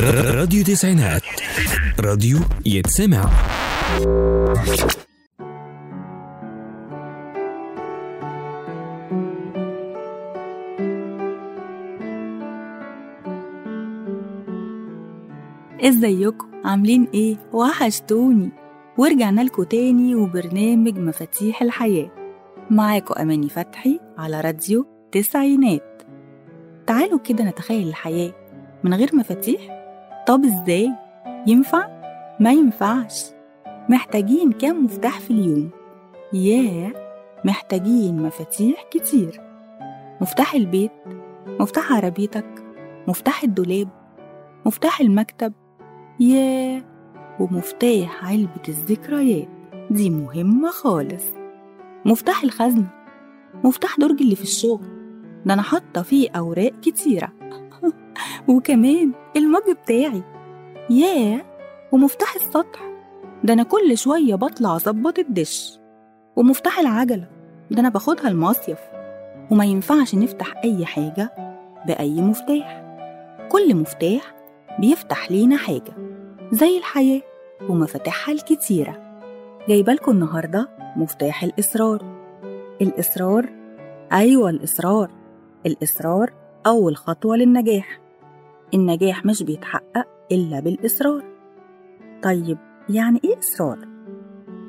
راديو تسعينات. راديو يتسمع. ازيكم عاملين إيه؟ وحشتوني. ورجعنا لكم تاني وبرنامج مفاتيح الحياة. معاكم أماني فتحي على راديو تسعينات. تعالوا كده نتخيل الحياة من غير مفاتيح طب إزاي؟ ينفع؟ ما ينفعش. محتاجين كام مفتاح في اليوم؟ ياه! محتاجين مفاتيح كتير. مفتاح البيت مفتاح عربيتك مفتاح الدولاب مفتاح المكتب. ياه! ومفتاح علبة الذكريات. دي مهمة خالص. مفتاح الخزنة مفتاح درج اللي في الشغل. ده أنا حاطة فيه أوراق كتيرة. وكمان المج بتاعي. ياه! ومفتاح السطح. ده أنا كل شوية بطلع أظبط الدش. ومفتاح العجلة. ده أنا باخدها المصيف. وما ينفعش نفتح أي حاجة بأي مفتاح. كل مفتاح بيفتح لينا حاجة. زي الحياة ومفاتيحها الكتيرة. جايبالكوا النهاردة مفتاح الإصرار. الإصرار؟ أيوة الإصرار. الإصرار أول خطوة للنجاح. النجاح مش بيتحقق إلا بالإصرار. طيب يعني إيه إصرار؟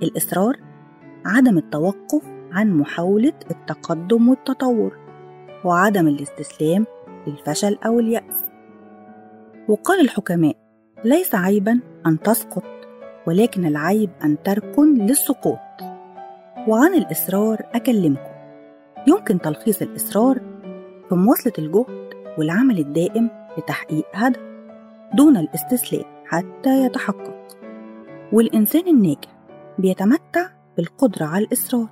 الإصرار عدم التوقف عن محاولة التقدم والتطور وعدم الاستسلام للفشل أو اليأس. وقال الحكماء ليس عيبا أن تسقط ولكن العيب أن تركن للسقوط. وعن الإصرار أكلمكم. يمكن تلخيص الإصرار في مواصلة الجهد والعمل الدائم لتحقيق هدف دون الاستسلام حتى يتحقق. والإنسان الناجح بيتمتع بالقدرة على الإصرار.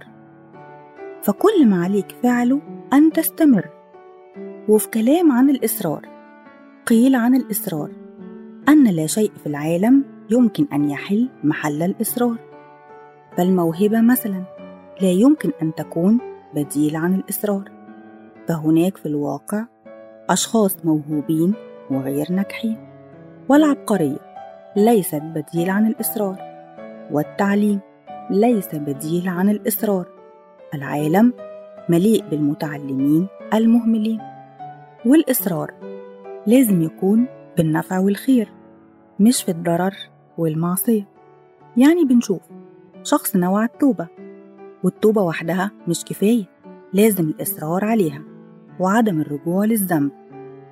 فكل ما عليك فعله أن تستمر. وفي كلام عن الإصرار قيل عن الإصرار أن لا شيء في العالم يمكن أن يحل محل الإصرار. فالموهبة مثلا لا يمكن أن تكون بديل عن الإصرار. فهناك في الواقع أشخاص موهوبين وغير ناجحين. والعبقرية ليست بديل عن الإصرار. والتعليم ليس بديل عن الإصرار. العالم مليء بالمتعلمين المهملين. والإصرار لازم يكون بالنفع والخير مش في الضرر والمعصية. يعني بنشوف شخص نوع التوبة والتوبة وحدها مش كفاية لازم الإصرار عليها وعدم الرجوع للذنب.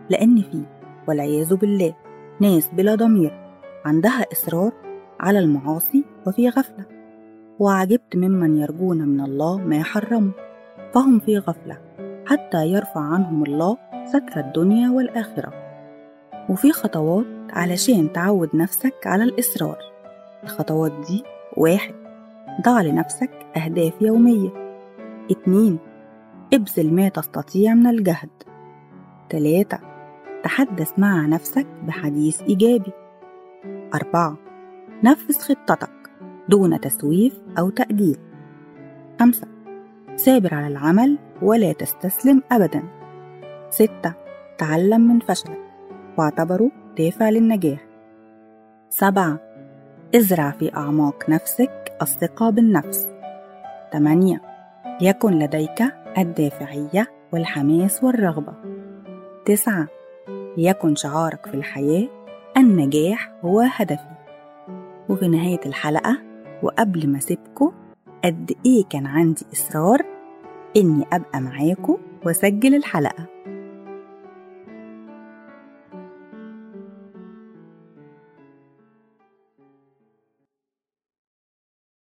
لأن في والعياذ بالله ناس بلا ضمير عندها إصرار على المعاصي وفي غفلة. وعجبت ممن يرجون من الله ما يحرموا فهم في غفلة حتى يرفع عنهم الله ستر الدنيا والآخرة. وفي خطوات علشان تعود نفسك على الإصرار. الخطوات دي واحد ضع لنفسك أهداف يومية. اتنين ابذل ما تستطيع من الجهد. تلاتة تحدث مع نفسك بحديث إيجابي. أربعة نفذ خطتك دون تسويف أو تأجيل. خمسة ثابر على العمل ولا تستسلم أبدا. ستة تعلم من فشلك واعتبره دافع للنجاح. سبعة ازرع في أعماق نفسك الثقة بالنفس. تمانية يكن لديك الدافعية والحماس والرغبة. تسعة يكن شعارك في الحياة النجاح هو هدفي. وفي نهاية الحلقة وقبل ما أسيبكم قد إيه كان عندي إصرار إني أبقى معاكم وأسجل الحلقة؟